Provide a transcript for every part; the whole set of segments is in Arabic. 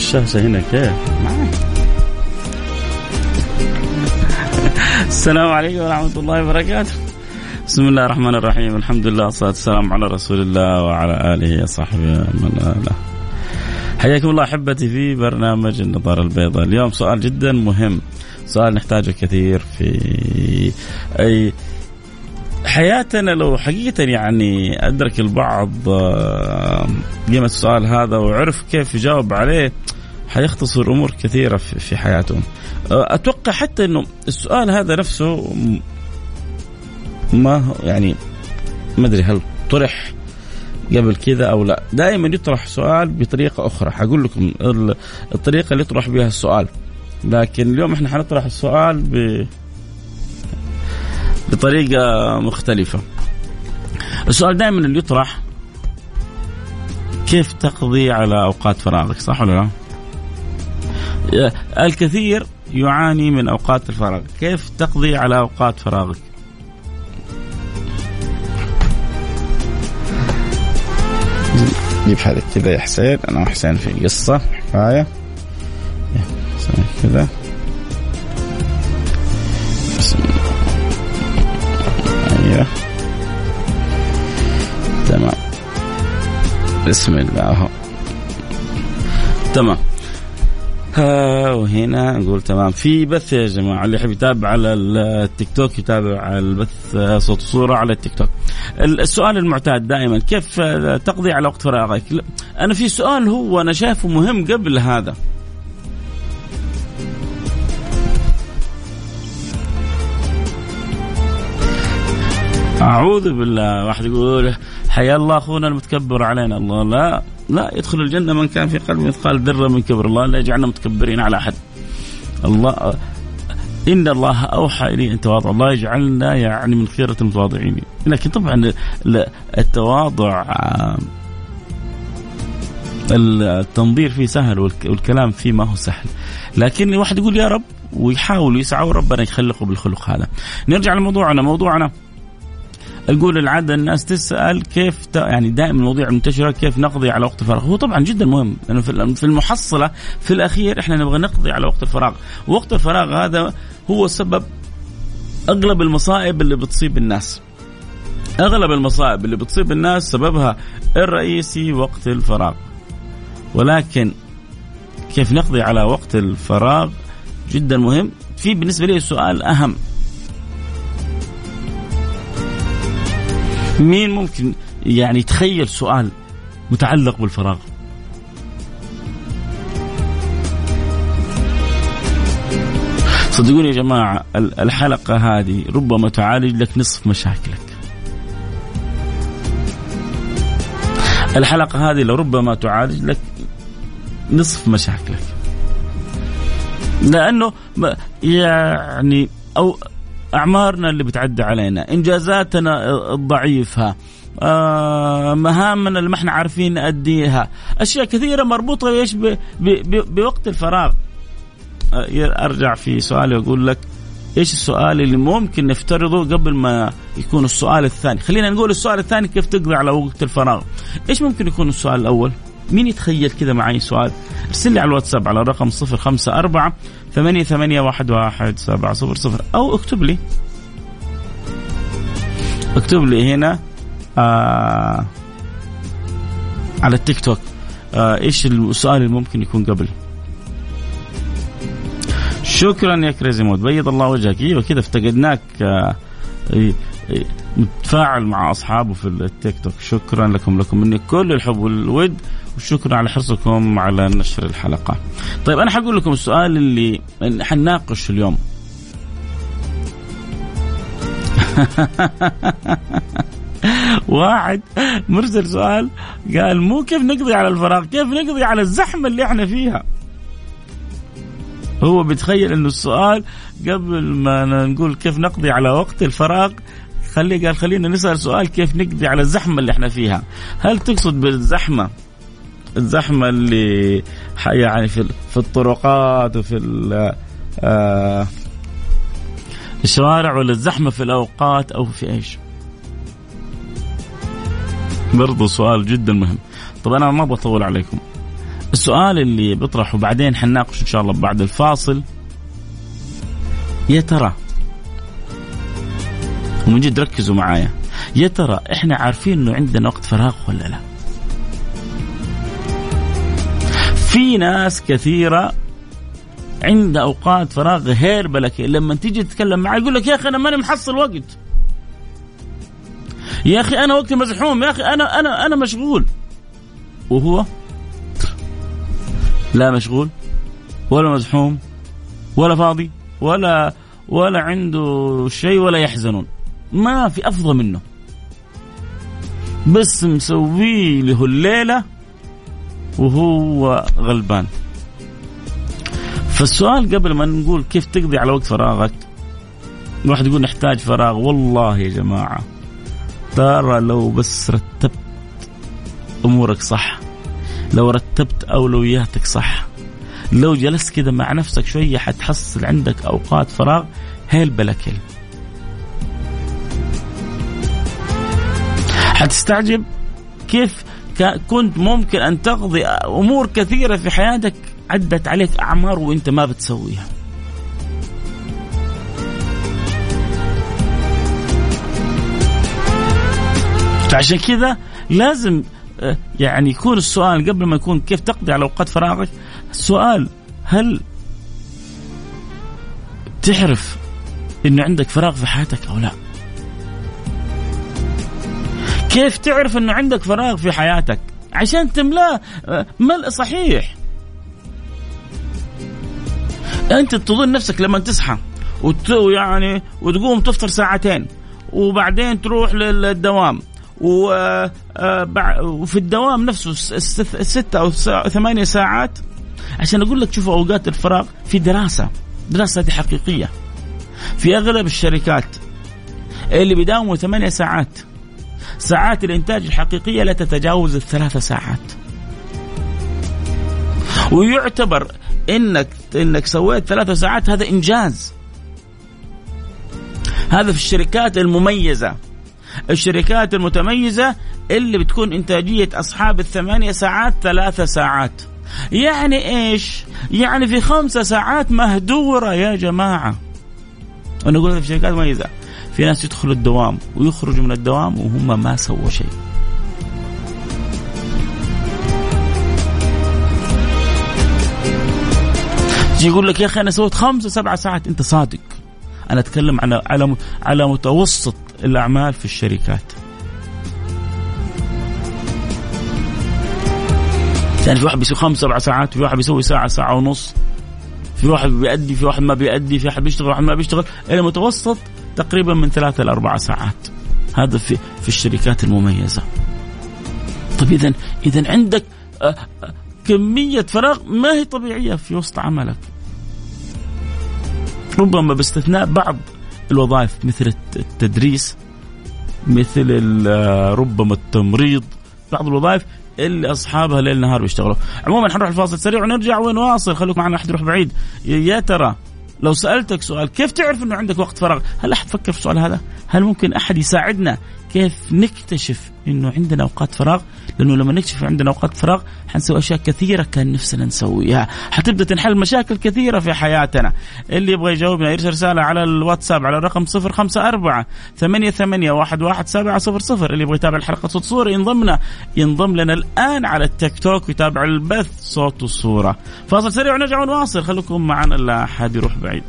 الشاشة هنا كيف. السلام عليكم ورحمة الله وبركاته. بسم الله الرحمن الرحيم. الحمد لله والصلاة والسلام على رسول الله وعلى آله وصحبه من والاه. حياكم الله أحبتي في برنامج النظارة البيضاء. اليوم سؤال جدا مهم. سؤال نحتاجه كثير في أي حياتنا لو حقيقة يعني أدرك البعض آه، قيمة السؤال هذا وعرف كيف يجاوب عليه حيختصر أمور كثيرة في حياتهم. آه، أتوقع حتى أنه السؤال هذا نفسه ما يعني ما أدري هل طرح قبل كذا أو لا. دائما يطرح سؤال بطريقة أخرى. حقول لكم الطريقة اللي يطرح بها السؤال. لكن اليوم إحنا حنطرح السؤال ب بطريقة مختلفة. السؤال دائما اللي يطرح كيف تقضي على أوقات فراغك صح ولا لا؟ الكثير يعاني من أوقات الفراغ. كيف تقضي على أوقات فراغك؟ جيب حالك كذا يا حسين أنا وحسين في قصة حكاية. كذا. أيوه تمام بسم الله تمام ها وهنا نقول تمام في بث يا جماعة اللي يحب يتابع على التيك توك يتابع البث صوت وصوره على التيك توك. السؤال المعتاد دائما كيف تقضي على وقت فراغك؟ أنا في سؤال هو أنا شايفه مهم قبل هذا. أعوذ بالله. واحد يقول حيا الله أخونا المتكبر علينا. الله لا لا يدخل الجنة من كان في قلبه مثقال ذرة من كبر. الله لا يجعلنا متكبرين على أحد. الله إن الله أوحى إلي أن تواضع. الله يجعلنا يعني من خيرة المتواضعين. لكن طبعا التواضع التنظير فيه سهل والكلام فيه ما هو سهل. لكن الواحد يقول يا رب. ويحاول يسعى وربنا يخلقه بالخلق هذا. نرجع لموضوعنا. موضوعنا نقول العادة الناس تسأل كيف يعني دائما المواضيع المنتشرة كيف نقضي على وقت الفراغ؟ هو طبعا جدا مهم لأنه في المحصلة في الأخير إحنا نبغى نقضي على وقت الفراغ. وقت الفراغ هذا هو سبب أغلب المصائب اللي بتصيب الناس. أغلب المصائب اللي بتصيب الناس سببها الرئيسي وقت الفراغ. ولكن كيف نقضي على وقت الفراغ جدا مهم. في بالنسبة لي سؤال أهم. مين ممكن يعني يتخيل سؤال متعلق بالفراغ؟ صدقوني يا جماعة الحلقة هذه ربما تعالج لك نصف مشاكلك. الحلقة هذه لربما تعالج لك نصف مشاكلك. لأنه يعني أو أعمارنا اللي بتعدى علينا إنجازاتنا الضعيفة آه مهامنا اللي ما إحنا عارفين نأديها أشياء كثيرة مربوطة إيش بوقت الفراغ. آه أرجع في سؤالي وأقول لك إيش السؤال اللي ممكن نفترضه قبل ما يكون السؤال الثاني؟ خلينا نقول السؤال الثاني كيف تقضي على وقت الفراغ. إيش ممكن يكون السؤال الأول؟ مين يتخيل كذا معي سؤال؟ ارسل لي على الواتساب على الرقم 054 ثمانية ثمانية واحد واحد سبعة صفر صفر أو اكتب لي. اكتب لي هنا آه على التيك توك آه إيش السؤال اللي ممكن يكون قبل؟ شكرا يا Crazy Mood بيض الله وجهك. أيوه كذا افتقدناك آه متفاعل مع أصحابه في التيك توك. شكرا لكم لكم مني كل الحب والود. وشكرا على حرصكم على نشر الحلقة. طيب أنا حقول لكم السؤال اللي حنناقشه اليوم. واحد مرسل سؤال قال مو كيف نقضي على الفراغ كيف نقضي على الزحمة اللي إحنا فيها هو بيتخيل إنه السؤال قبل ما نقول كيف نقضي على وقت الفراغ خلي قال خلينا نسأل سؤال كيف نقضي على الزحمة اللي إحنا فيها هل تقصد بالزحمة الزحمة اللي يعني في في الطرقات وفي آه الشوارع ولا الزحمة في الأوقات أو في إيش؟ برضو سؤال جدا مهم. طب أنا ما بطول عليكم. السؤال اللي بيطرحه بعدين حنناقشه إن شاء الله بعد الفاصل. يا ترى ومن جد ركزوا معايا. يا ترى إحنا عارفين إنه عندنا وقت فراغ ولا لا؟ في ناس كثيرة عندها أوقات فراغ هيربلة لما تيجي تتكلم معاه يقول لك يا أخي أنا ماني محصل وقت. يا أخي أنا وقتي مزحوم. يا أخي أنا أنا أنا مشغول. وهو لا مشغول ولا مزحوم ولا فاضي ولا ولا عنده شيء ولا يحزنون. ما في أفضل منه. بس مسوي له الليلة وهو غلبان. فالسؤال قبل ما نقول كيف تقضي على وقت فراغك؟ الواحد يقول نحتاج فراغ. والله يا جماعة ترى لو بس رتبت أمورك صح لو رتبت أولوياتك صح لو جلست كذا مع نفسك شوية حتحصل عندك أوقات فراغ هيل بلا كل حتستعجب؟ كيف كنت ممكن أن تقضي أمور كثيرة في حياتك عدت عليك أعمار وأنت ما بتسويها. فعشان كذا لازم آه، يعني يكون السؤال قبل ما يكون كيف تقضي على أوقات فراغك السؤال هل تعرف إنه عندك فراغ في حياتك أو لا؟ كيف تعرف إنه عندك فراغ في حياتك؟ عشان تملاه آه، ملء صحيح. أنت تظن نفسك لما تصحى ويعني وتقوم تفطر ساعتين وبعدين تروح للدوام آه، وفي الدوام نفسه ستة أو ثمانية ساعات عشان أقول لك شوفوا أوقات الفراغ في دراسة دراسة حقيقية. في أغلب الشركات اللي بيداوموا ثمانية ساعات ساعات الإنتاج الحقيقية لا تتجاوز الثلاث ساعات. ويعتبر انك إنك سويت ثلاث ساعات هذا إنجاز. هذا في الشركات المميزة. الشركات المتميزة اللي بتكون إنتاجية أصحاب الثمانية ساعات ثلاثة ساعات. يعني إيش؟ يعني في خمسة ساعات مهدورة يا جماعة. أنا أقول في شركات مميزة. في ناس يدخلوا الدوام ويخرجوا من الدوام وهم ما سووا شيء. يقول لك يا أخي أنا سويت خمسة سبعة ساعات. أنت صادق؟ أنا أتكلم على على على متوسط الأعمال في الشركات. يعني في واحد بيسوي خمس سبع ساعات في واحد بيسوي ساعة ساعة ونص. في واحد بيأدي في واحد ما بيأدي في واحد بيشتغل واحد ما بيشتغل. المتوسط تقريبا من ثلاثة إلى أربع ساعات. هذا في في الشركات المميزة. طيب إذا إذا عندك آه، آه، كمية فراغ ما هي طبيعية في وسط عملك. ربما باستثناء بعض الوظائف مثل التدريس مثل ربما التمريض بعض الوظائف اللي أصحابها ليل نهار بيشتغلوا. عموما حنروح الفاصل سريع ونرجع ونواصل. خليكم معنا أحد يروح بعيد. يا ترى لو سألتك سؤال كيف تعرف إنه عندك وقت فراغ؟ هل أحد فكر في السؤال هذا؟ هل ممكن أحد يساعدنا؟ كيف نكتشف إنه عندنا أوقات فراغ؟ لأنه لما نكتشف عندنا أوقات فراغ حنسوي أشياء كثيرة كان نفسنا نسويها. حتبدأ تنحل مشاكل كثيرة في حياتنا. اللي يبغى يجاوبنا يرسل رسالة على الواتساب على الرقم 054 88 11700 اللي يبغى يتابع الحلقة صوت صورة ينضمنا ينضم لنا الآن على التيك توك ويتابع البث صوت وصوره فاصل سريع ونرجع ونواصل. خليكم معنا لا أحد يروح بعيد.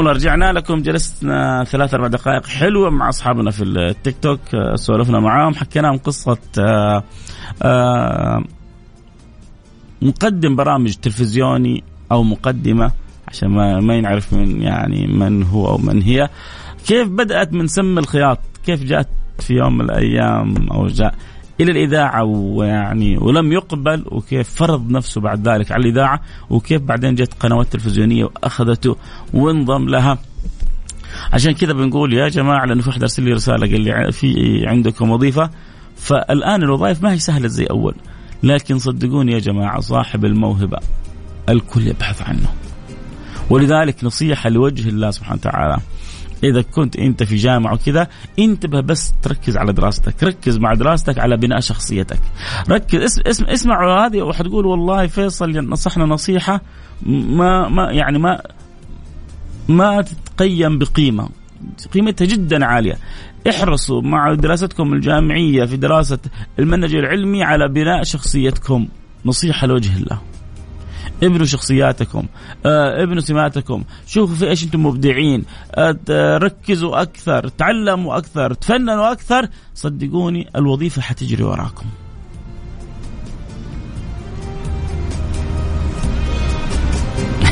الله رجعنا لكم. جلسنا ثلاث أربع دقائق حلوة مع أصحابنا في التيك توك سولفنا معاهم. حكينا عن قصة آآ آآ مقدم برامج تلفزيوني أو مقدمة عشان ما ما ينعرف من يعني من هو أو من هي. كيف بدأت من سم الخياط؟ كيف جاءت في يوم من الأيام أو جاء؟ إلى الإذاعة ويعني ولم يقبل وكيف فرض نفسه بعد ذلك على الإذاعة وكيف بعدين جت قنوات تلفزيونية وأخذته وانضم لها. عشان كذا بنقول يا جماعة لأنه في واحد أرسل لي رسالة قال لي في عندكم وظيفة. فالآن الوظائف ما هي سهلة زي أول لكن صدقوني يا جماعة صاحب الموهبة الكل يبحث عنه. ولذلك نصيحة لوجه الله سبحانه وتعالى إذا كنت أنت في جامعة وكذا انتبه بس تركز على دراستك ركز مع دراستك على بناء شخصيتك. ركز اسم اسم اسمعوا هذه وحتقول والله فيصل نصحنا نصيحة ما ما يعني ما ما تتقيم بقيمة. قيمتها جدا عالية. احرصوا مع دراستكم الجامعية في دراسة المنهج العلمي على بناء شخصيتكم. نصيحة لوجه الله. ابنوا شخصياتكم آه ابنوا سماتكم. شوفوا في إيش أنتم مبدعين. آه ركزوا أكثر تعلموا أكثر تفننوا أكثر. صدقوني الوظيفة حتجري وراكم.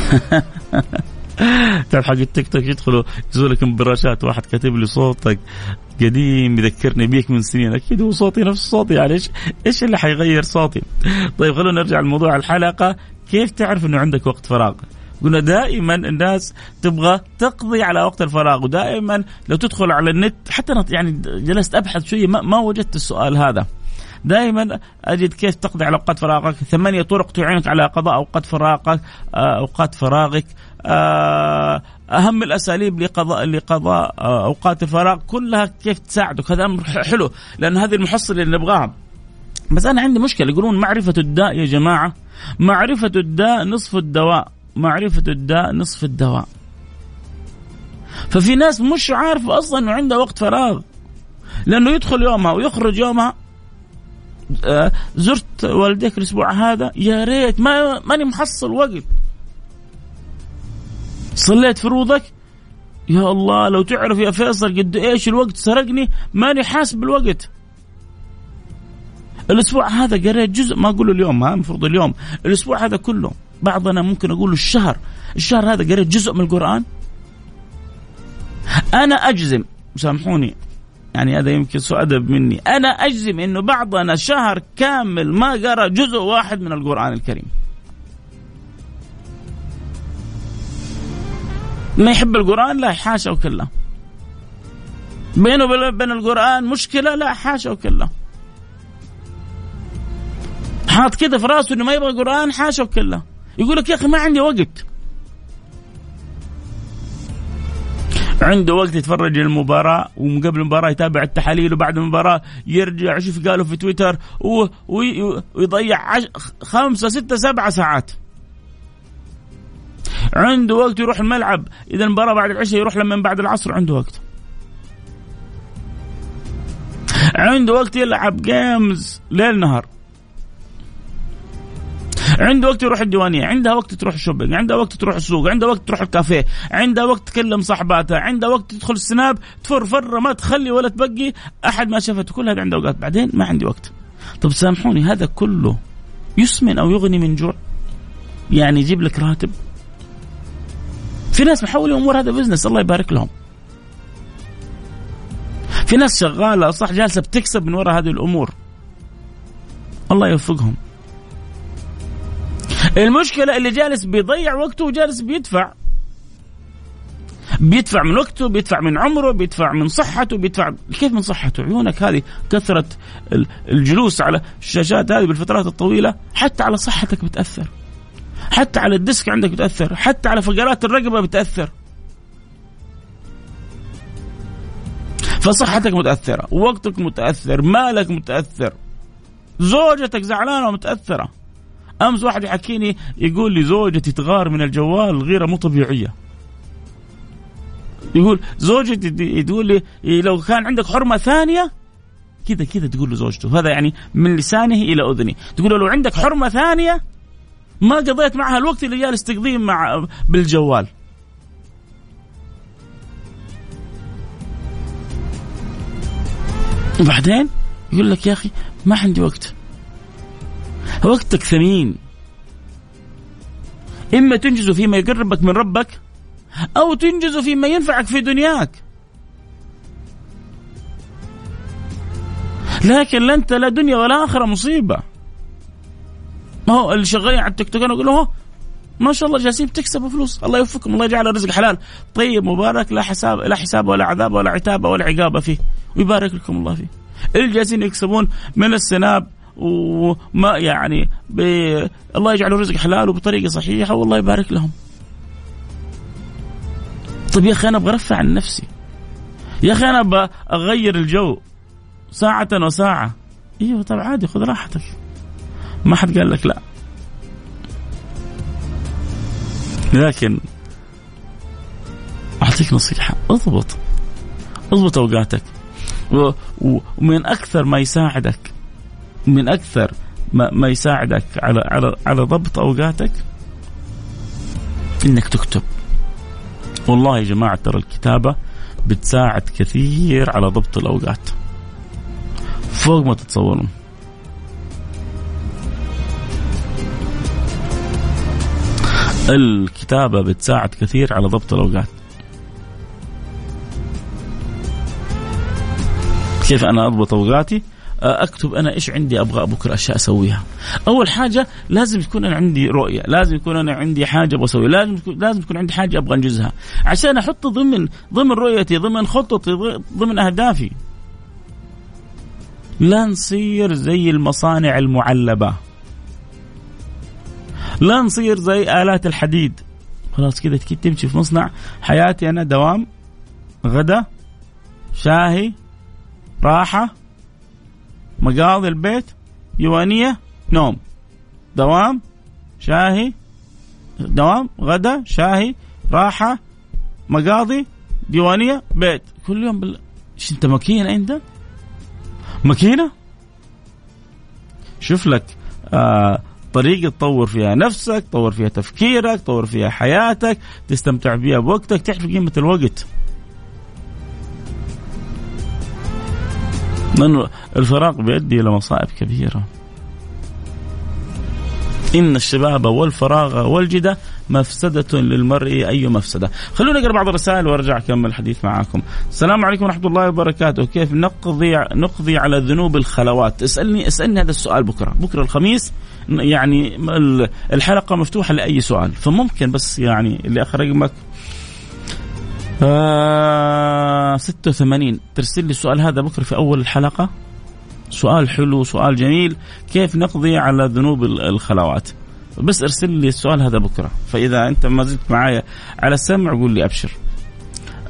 تعرف حق التيك توك يدخلوا يسووا لك مبرشات واحد كاتب لي صوتك قديم يذكرني بيك من سنين. أكيد هو صوتي نفس صوتي. يعني إيش إيش اللي حيغير صوتي؟ طيب خلونا نرجع لموضوع الحلقة. كيف تعرف إنه عندك وقت فراغ؟ قلنا دائما الناس تبغى تقضي على وقت الفراغ ودائما لو تدخل على النت حتى يعني جلست أبحث شوية ما, ما وجدت السؤال هذا. دائما أجد كيف تقضي على أوقات فراغك؟ ثمانية طرق تعينك على قضاء أوقات فراغك أوقات فراغك أهم الأساليب لقضاء لقضاء أوقات الفراغ كلها كيف تساعدك. هذا أمر حلو لأن هذه المحصلة اللي نبغاها. بس أنا عندي مشكلة يقولون معرفة الداء يا جماعة معرفة الداء نصف الدواء معرفة الداء نصف الدواء. ففي ناس مش عارفة أصلا إنه عندها وقت فراغ لأنه يدخل يومها ويخرج يومها. زرت والديك الأسبوع هذا يا ريت ما ماني محصل وقت. صليت فروضك يا الله لو تعرف يا فيصل قد إيش الوقت سرقني ماني حاسب بالوقت. الأسبوع هذا قريت جزء ما أقول اليوم ما المفروض اليوم. الأسبوع هذا كله بعضنا ممكن أقول الشهر. الشهر هذا قريت جزء من القرآن. أنا أجزم سامحوني يعني هذا يمكن سوء أدب مني. أنا أجزم إنه بعضنا شهر كامل ما قرأ جزء واحد من القرآن الكريم. ما يحب القرآن؟ لا حاشا وكلا. بينه وبين القرآن مشكلة؟ لا حاشا وكلا. حاط كذا في راسه إنه ما يبغى قرآن حاشا وكلا يقول لك يا أخي ما عندي وقت. عنده وقت يتفرج المباراة وقبل المباراة يتابع التحاليل وبعد المباراة يرجع يشوف قالوا في تويتر ويضيع عش... خمسة ستة سبعة ساعات. عنده وقت يروح الملعب. إذا المباراة بعد العشاء يروح لما بعد العصر عنده وقت. عنده وقت يلعب games ليل نهار. عنده وقت يروح الديوانية عندها وقت تروح ال shopping عندها وقت تروح السوق عندها وقت تروح الكافيه عندها وقت تكلم صاحباتها عندها وقت تدخل السناب تفر فرة ما تخلي ولا تبقي أحد ما شافته. كل هذا عنده أوقات. بعدين ما عندي وقت. طب سامحوني هذا كله يسمن أو يغني من جوع؟ يعني يجيب لك راتب؟ في ناس محولين امور هذا business الله يبارك لهم. في ناس شغالة صح جالسة بتكسب من وراء هذه الأمور. الله يوفقهم. المشكلة اللي جالس بيضيع وقته وجالس بيدفع. بيدفع من وقته بيدفع من عمره بيدفع من صحته بيدفع كيف من صحته؟ عيونك هذه كثرة الجلوس على الشاشات هذه بالفترات الطويلة حتى على صحتك بتأثر. حتى على الديسك عندك بتأثر. حتى على فقرات الرقبة بتأثر. فصحتك متأثرة وقتك متأثر مالك متأثر زوجتك زعلانة ومتأثرة. أمس واحد يحكيني يقول لي زوجتي تغار من الجوال غيره مو طبيعيه يقول زوجتي تقول لي لو كان عندك حرمة ثانية كذا كذا تقول لزوجته. هذا يعني من لسانه إلى اذني تقول له لو عندك حرمة ثانية ما قضيت معها الوقت اللي جالس تقضيه مع بالجوال. وبعدين يقول لك يا أخي ما عندي وقت. وقتك ثمين إما تنجزه فيما يقربك من ربك أو تنجزه فيما ينفعك في دنياك. لكن لا انت لا دنيا ولا آخرة مصيبة. ما هو اللي شغالين على التيك توك أنا أقول له ما شاء الله جالسين تكسبوا فلوس. الله يوفقكم الله يجعل الرزق حلال. طيب مبارك لا حساب لا حساب ولا عذاب ولا عتاب ولا عقابه فيه. ويبارك لكم الله فيه. اللي جالسين يكسبون من السناب وما يعني الله يجعل الرزق حلال وبطريقه صحيحة والله يبارك لهم. طيب يا أخي أنا أبغى أرفع عن نفسي. يا أخي أنا أبغى أغير الجو ساعة وساعة. إيوه طب عادي خذ راحتك. ما حد قال لك لا. لكن أعطيك نصيحة اضبط. اضبط أوقاتك. ومن أكثر ما يساعدك من أكثر ما, ما يساعدك على على على ضبط أوقاتك؟ إنك تكتب. والله يا جماعة ترى الكتابة بتساعد كثير على ضبط الأوقات. فوق ما تتصورون. الكتابة بتساعد كثير على ضبط الأوقات. كيف أنا أضبط أوقاتي؟ أكتب أنا إيش عندي أبغى بكرة أشياء أسويها. أول حاجة لازم يكون أنا عندي رؤية، لازم يكون أنا عندي حاجة أبغى أسويها، لازم لازم تكون عندي حاجة أبغى أنجزها، عشان أحط ضمن ضمن رؤيتي، ضمن خططي، ضمن أهدافي. لا نصير زي المصانع المعلبة. لا نصير زي آلات الحديد خلاص كذا تمشي في مصنع حياتي أنا دوام غدا شاهي راحة مقاضي البيت يوانية نوم. دوام شاهي دوام غدا شاهي راحة مقاضي ديوانية بيت. كل يوم بال... إيش أنت ماكينة أنت؟ ماكينة؟ شوف لك آه طريقة تطور فيها نفسك تطور فيها تفكيرك تطور فيها حياتك تستمتع فيها بوقتك تعرف قيمة الوقت. لأنه الفراغ بيؤدي إلى مصائب كبيرة. إن الشباب والفراغ والجدة مفسدة للمرء أي مفسدة؟ خلونا نقرأ بعض الرسائل وأرجع أكمل الحديث معاكم. السلام عليكم ورحمة الله وبركاته. كيف نقضي نقضي على ذنوب الخلوات؟ اسألني اسألني هذا السؤال بكرة. بكرة الخميس يعني الحلقة مفتوحة لأي سؤال. فممكن بس يعني اللي آخر رقمك آه 86 ترسل لي السؤال هذا بكرة في أول الحلقة. سؤال حلو سؤال جميل. كيف نقضي على ذنوب الخلوات؟ بس ارسل لي السؤال هذا بكرة. فإذا أنت ما زلت معايا على السمع قول لي أبشر.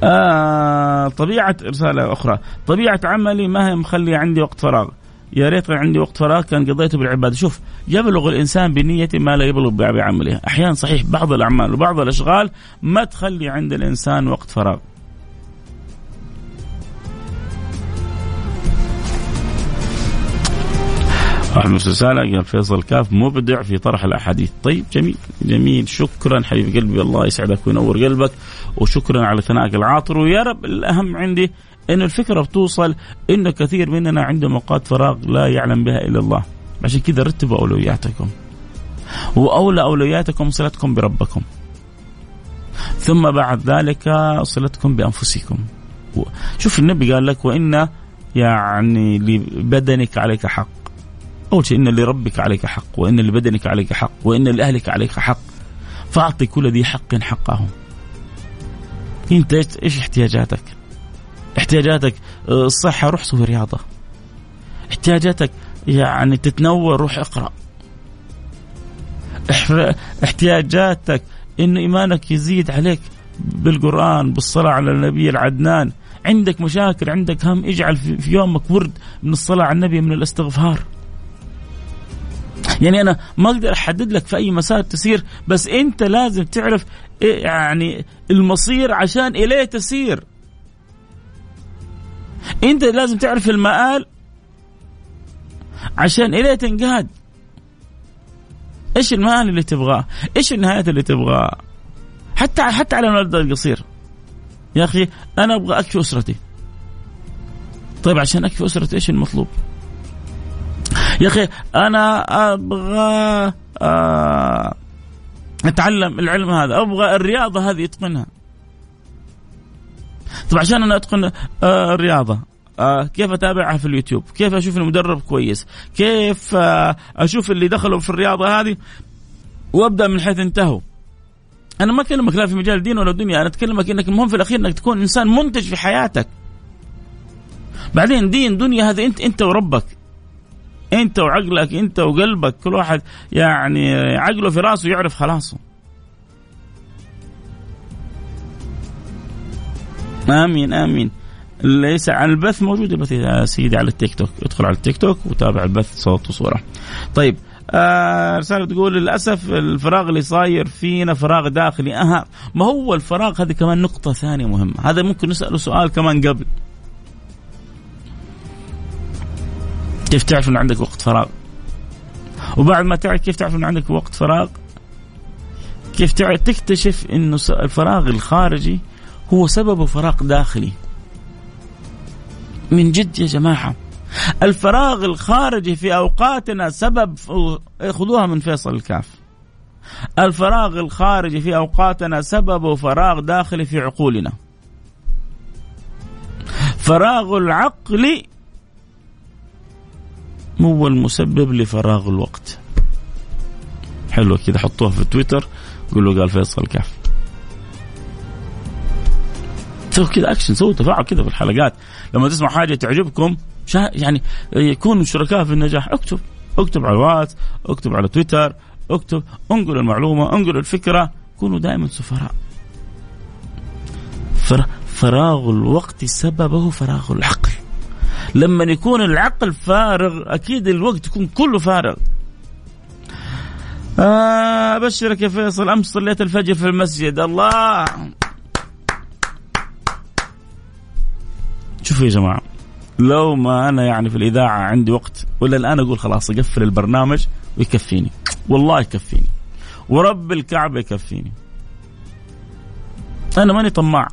آه طبيعة رسالة أخرى. طبيعة عملي ما هي مخلي عندي وقت فراغ؟ يا ريت عندي وقت فراغ كان قضيته بالعباده شوف يبلغ الإنسان بنية ما لا يبلغ بعمله. أحيانا صحيح بعض الأعمال وبعض الأشغال ما تخلي عند الإنسان وقت فراغ. واحد من رسالة قال فيصل كاف مبدع في طرح الأحاديث. طيب جميل جميل. شكرا حبيب قلبي الله يسعدك وينور قلبك. وشكرا على ثنائك العاطر. ويا رب الأهم عندي أن الفكرة بتوصل أنه كثير مننا عنده أوقات فراغ لا يعلم بها إلا الله. عشان كذا رتبوا أولوياتكم. وأولى أولوياتكم صلتكم بربكم. ثم بعد ذلك صلتكم بأنفسكم. شوف النبي قال لك وإن يعني لبدنك عليك حق. أول شيء إن لربك عليك حق وإن لبدنك عليك حق وإن لأهلك عليك حق. فأعطي كل ذي حق حقه. أنت إيش احتياجاتك؟ احتياجاتك آه، الصحة روح سوي رياضة. احتياجاتك يعني تتنور روح اقرأ. احتياجاتك إن إيمانك يزيد عليك بالقرآن بالصلاة على النبي العدنان. عندك مشاكل عندك هم اجعل في يومك ورد من الصلاة على النبي من الاستغفار. يعني أنا ما أقدر أحدد لك في أي مسار تسير بس أنت لازم تعرف إيه يعني المصير عشان إليه تسير. انت لازم تعرف المآل عشان اليه تنقاد إيش المآل اللي تبغاه؟ إيش النهايات اللي تبغاها حتى حتى على المدى القصير. يا أخي أنا أبغى أكفي أسرتي. طيب عشان أكفي أسرتي إيش المطلوب؟ يا أخي أنا أبغى آه، أتعلم العلم هذا. أبغى الرياضة هذه اتقنها طب عشان أنا أتقن آه، الرياضة آه كيف أتابعها في اليوتيوب؟ كيف أشوف المدرب كويس؟ كيف آه أشوف اللي دخلوا في الرياضة هذه وأبدأ من حيث انتهوا؟ أنا ما أكلمك لا في مجال الدين ولا الدنيا، أنا أتكلمك إنك المهم في الأخير إنك تكون إنسان منتج في حياتك. بعدين دين دنيا هذا أنت أنت وربك. أنت وعقلك أنت وقلبك كل واحد يعني عقله في راسه يعرف خلاصه. آمين آمين. ليس على البث موجود البث يا سيدي على التيك توك. ادخل على التيك توك وتابع البث صوت وصورة. طيب آه رسالة تقول للأسف الفراغ اللي صاير فينا فراغ داخلي أها ما هو الفراغ؟ هذه كمان نقطة ثانية مهمة. هذا ممكن نسأله سؤال كمان قبل. كيف تعرف أن عندك وقت فراغ؟ وبعد ما تعرف كيف تعرف أن عندك وقت فراغ كيف تكتشف أنه الفراغ الخارجي هو سببه فراغ داخلي. من جد يا جماعة الفراغ الخارجي في أوقاتنا سبب خذوها من فيصل الكاف. الفراغ الخارجي في أوقاتنا سبب فراغ داخلي في عقولنا. فراغ العقل هو المسبب لفراغ الوقت. حلوة كده حطوها في تويتر قولوا قال فيصل الكاف. سووا كذا اكشن سووا تفاعل كذا في الحلقات. لما تسمع حاجة تعجبكم يعني يكونوا شركاء في النجاح. اكتب اكتب على الواتس اكتب على تويتر اكتب انقل المعلومة انقل الفكرة. كونوا دائما سفراء. فراغ الوقت سببه فراغ العقل. لما يكون العقل فارغ أكيد الوقت يكون كله فارغ. آه أبشرك يا فيصل أمس صليت الفجر في المسجد. الله! شوفوا يا جماعة لو ما أنا يعني في الإذاعة عندي وقت ولا الآن أقول خلاص أقفل البرنامج ويكفيني. والله يكفيني. ورب الكعبه يكفيني. أنا ماني طماع.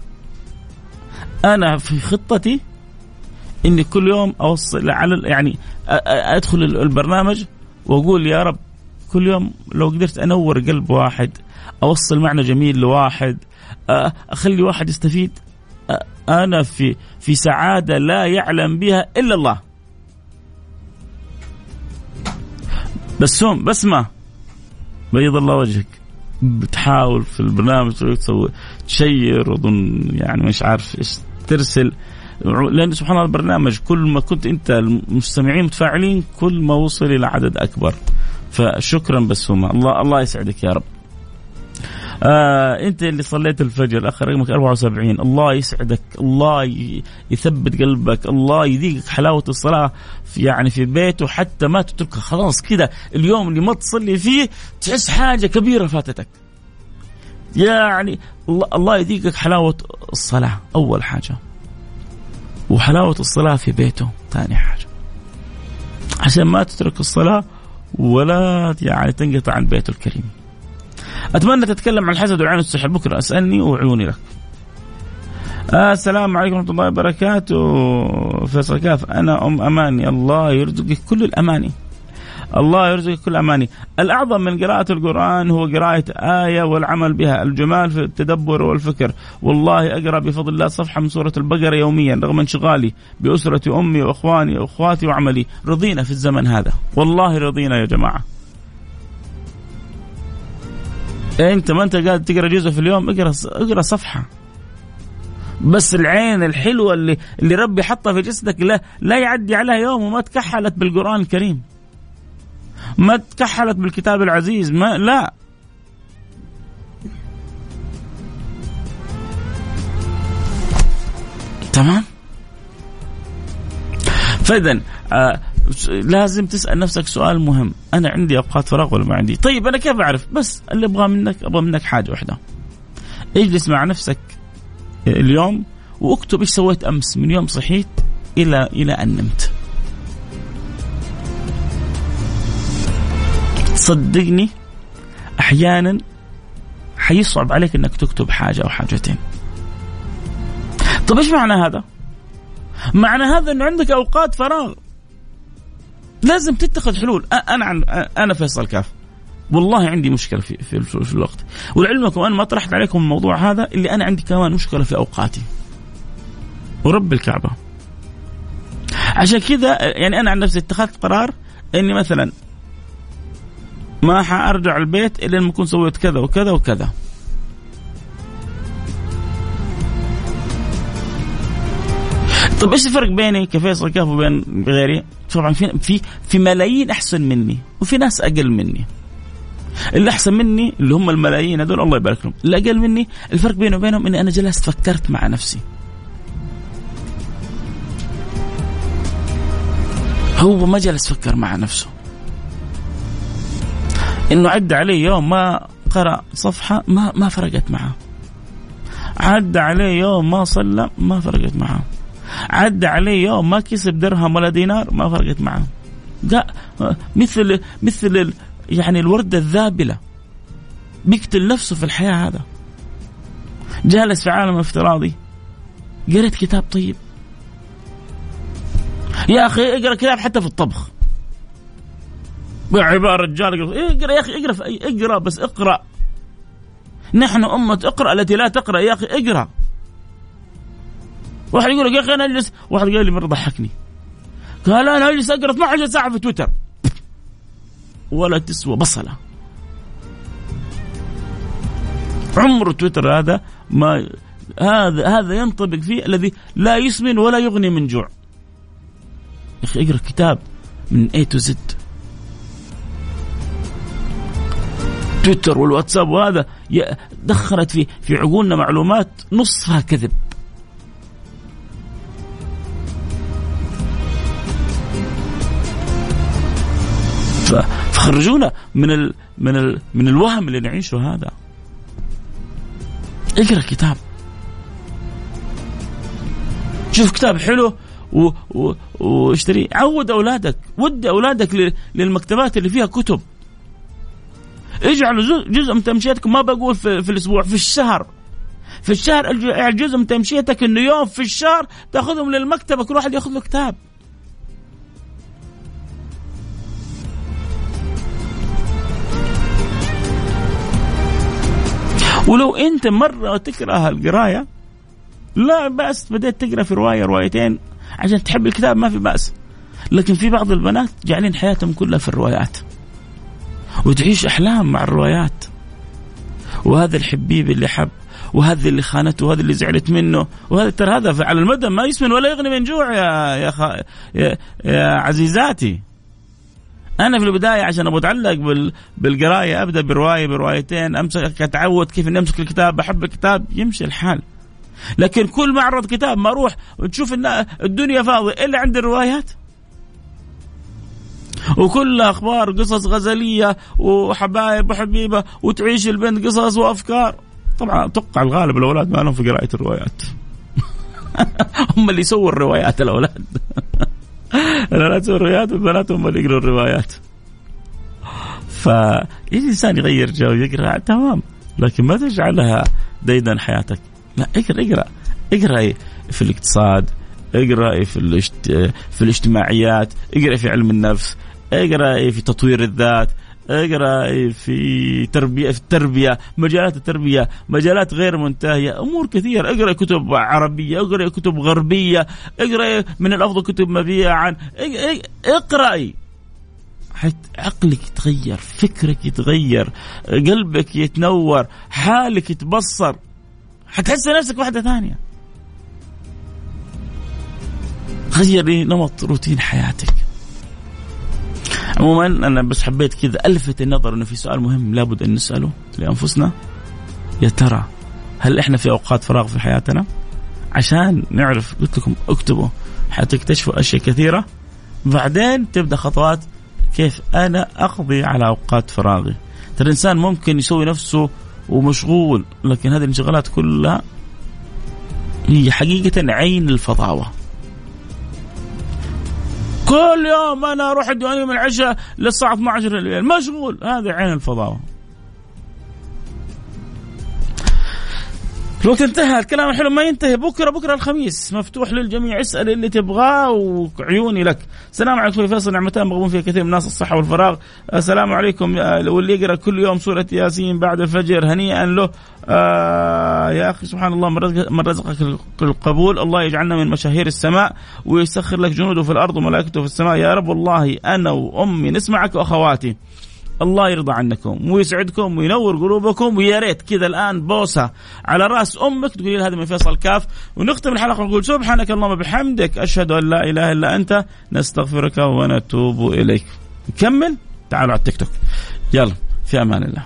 أنا في خطتي إني كل يوم أوصل على يعني أدخل البرنامج وأقول يا رب كل يوم لو قدرت أنور قلب واحد أوصل معنى جميل لواحد أخلي واحد يستفيد. أنا في في سعادة لا يعلم بها إلا الله. بسوم بسمه بيض الله وجهك. بتحاول في البرنامج تسوي تشير وأظن يعني مش عارف إيش ترسل. لأن سبحان الله البرنامج كل ما كنت أنت المستمعين متفاعلين كل ما وصل إلى عدد أكبر. فشكرا بسومه الله الله يسعدك يا رب. آه انت اللي صليت الفجر اخر رقمك 74 الله يسعدك الله يثبت قلبك الله يذيقك حلاوة الصلاة في يعني في بيته حتى ما تتركها خلاص كذا اليوم اللي ما تصلي فيه تحس حاجة كبيرة فاتتك. يعني الله, يذيقك حلاوة الصلاة أول حاجة. وحلاوة الصلاة في بيته ثاني حاجة. عشان ما تترك الصلاة ولا يعني تنقطع عن بيته الكريم. أتمنى تتكلم عن الحسد والعين والسحر بكرة أسألني وعيوني لك. السلام عليكم ورحمة الله وبركاته. فيصل كاف أنا أم أماني. الله يرزقك كل الأماني. الله يرزقك كل اماني الأعظم من قراءة القرآن هو قراءة آية والعمل بها. الجمال في التدبر والفكر. والله أقرأ بفضل الله صفحة من سورة البقرة يوميا رغم انشغالي بأسرة أمي وأخواني وأخواتي وعملي. رضينا في الزمن هذا. والله رضينا يا جماعة. أنت ما أنت قاعد تقرأ جزء في اليوم اقرأ اقرأ صفحة. بس العين الحلوة اللي اللي ربي حطها في جسدك لا لا يعدي عليها يوم وما تكحلت بالقرآن الكريم. ما تكحلت بالكتاب العزيز ما لا. تمام؟ فاذا آه لازم تسأل نفسك سؤال مهم. أنا عندي اوقات فراغ ولا ما عندي؟ طيب أنا كيف أعرف؟ بس اللي ابغاه منك أبغى منك حاجة واحدة. اجلس مع نفسك اليوم واكتب إيش سويت أمس من يوم صحيت إلى إلى أن نمت. صدقني أحيانا حيصعب عليك إنك تكتب حاجة أو حاجتين. طب إيش معنى هذا؟ معنى هذا إنه عندك أوقات فراغ. لازم تتخذ حلول. أنا عن أنا فيصل كاف. والله عندي مشكلة في في, في الوقت. ولعلمكم أنا ما طرحت عليكم الموضوع هذا اللي أنا عندي كمان مشكلة في أوقاتي. ورب الكعبة. عشان كذا يعني أنا عن نفسي اتخذت قرار إني مثلا ما حأرجع البيت إلا لما أكون سويت كذا وكذا وكذا. طيب إيش الفرق بيني كفيصل كاف وبين غيري؟ طبعا في في في ملايين أحسن مني وفي ناس أقل مني. اللي أحسن مني اللي هم الملايين هذول الله يبارك لهم، اللي أقل مني الفرق بيني وبينهم إني أنا جلست فكرت مع نفسي. هو ما جلس فكر مع نفسه. إنه عدى عليه يوم ما قرأ صفحة ما ما فرقت معه. عدى عليه يوم ما صلى ما فرقت معه. عدى عليه يوم ما كسب درهم ولا دينار ما فرقت معه. جاء مثل مثل يعني الوردة الذابلة. بيقتل نفسه في الحياة هذا. جالس في عالم افتراضي. قريت كتاب طيب. يا أخي اقرأ كتاب حتى في الطبخ. عبارة رجال اقرأ يا أخي اقرأ اقرأ بس اقرأ. نحن أمة اقرأ التي لا تقرأ يا أخي اقرأ. واحد يقول لك يا أخي أنا أجلس واحد قال لي مرة ضحكني. قال أنا أجلس أقرأ 12 ساعة في تويتر. ولا تسوى بصلة. عمر تويتر هذا ما هذا هذا ينطبق فيه الذي لا يسمن ولا يغني من جوع. يا أخي اقرأ كتاب من اي تو زد تويتر والواتساب وهذا دخلت في في عقولنا معلومات نصها كذب. فخرجونا من ال من ال من الوهم اللي نعيشه هذا. اقرأ كتاب. شوف كتاب حلو واشتريه عود أولادك. ودي أولادك للمكتبات اللي فيها كتب. اجعلوا جزء من تمشيتكم ما بقول في, في الأسبوع في الشهر. في الشهر جزء من تمشيتك إنه يوم في الشهر تأخذهم للمكتبه كل واحد يأخذ له كتاب. ولو انت مرة تكره القراية لا بأس بديت تقرأ في رواية روايتين عشان تحب الكتاب ما في بأس. لكن في بعض البنات جعلين حياتهم كلها في الروايات وتعيش أحلام مع الروايات. وهذا الحبيب اللي حب وهذا اللي خانته وهذا اللي زعلت منه وهذا ترى هذا على المدى ما يسمن ولا يغني من جوع يا يا, خ... يا, يا عزيزاتي. أنا في البداية عشان أبغى أتعلق بال... بالقراية أبدأ برواية بروايتين أمسك اتعود كيف إني أمسك الكتاب أحب الكتاب يمشي الحال. لكن كل معرض كتاب ما أروح وتشوف إن الدنيا فاضية إلا عند الروايات. وكلها أخبار قصص غزلية وحبايب وحبيبة وتعيش البنت قصص وأفكار. طبعا أتوقع الغالب الأولاد ما لهم في قراءه الروايات. هم اللي يسووا الروايات الأولاد. البنات الروايات والبنات هم اللي يقروا الروايات فالإنسان يغير جو يقرأ تمام. لكن ما تجعلها ديدا حياتك. لا اقرأ اقرأ. اقرأ في الاقتصاد اقرأ في في الاجتماعيات اقرأ في علم النفس اقرأ في تطوير الذات اقرأ في تربيه في التربية مجالات التربية مجالات غير منتهية أمور كثيرة. اقرأ كتب عربية اقرأ كتب غربية اقرأ من الأفضل كتب مبيعا. اقرأي. عقلك يتغير فكرك يتغير قلبك يتنور حالك يتبصر. حتحس نفسك واحدة ثانية. غيري نمط روتين حياتك. عموما أنا بس حبيت كذا ألفت النظر إنه في سؤال مهم لابد أن نسأله لأنفسنا يا ترى هل إحنا في أوقات فراغ في حياتنا؟ عشان نعرف قلت لكم اكتبوا حتكتشفوا أشياء كثيرة بعدين تبدأ خطوات كيف أنا أقضي على أوقات فراغي. ترى الإنسان ممكن يسوي نفسه ومشغول لكن هذه الانشغالات كلها هي حقيقة عين الفضاوة. كل يوم أنا أروح الديوانيه من العشاء للساعة 12 الليل. مشغول. هذا عين الفضاوة. الوقت انتهى الكلام الحلو ما ينتهي. بكرة بكرة الخميس. مفتوح للجميع. اسأل اللي تبغاه وعيوني لك. سلام عليكم أخوي فيصل. نعمتان مغبون فيها كثير من الناس الصحة والفراغ. السلام عليكم واللي يقرأ كل يوم سورة ياسين بعد الفجر هنيئا له. آه يا أخي سبحان الله من رزقك القبول الله يجعلنا من مشاهير السماء ويسخر لك جنوده في الأرض وملائكته في السماء. يا رب والله أنا وأمي نسمعك وأخواتي. الله يرضى عنكم ويسعدكم وينور قلوبكم ويا ريت كذا الآن بوسة على رأس أمك تقولي هذا من فيصل كاف. ونختم الحلقة ونقول سبحانك اللهم بحمدك أشهد أن لا إله إلا أنت نستغفرك ونتوب إليك. نكمل؟ تعالوا على التيك توك. يلا في أمان الله.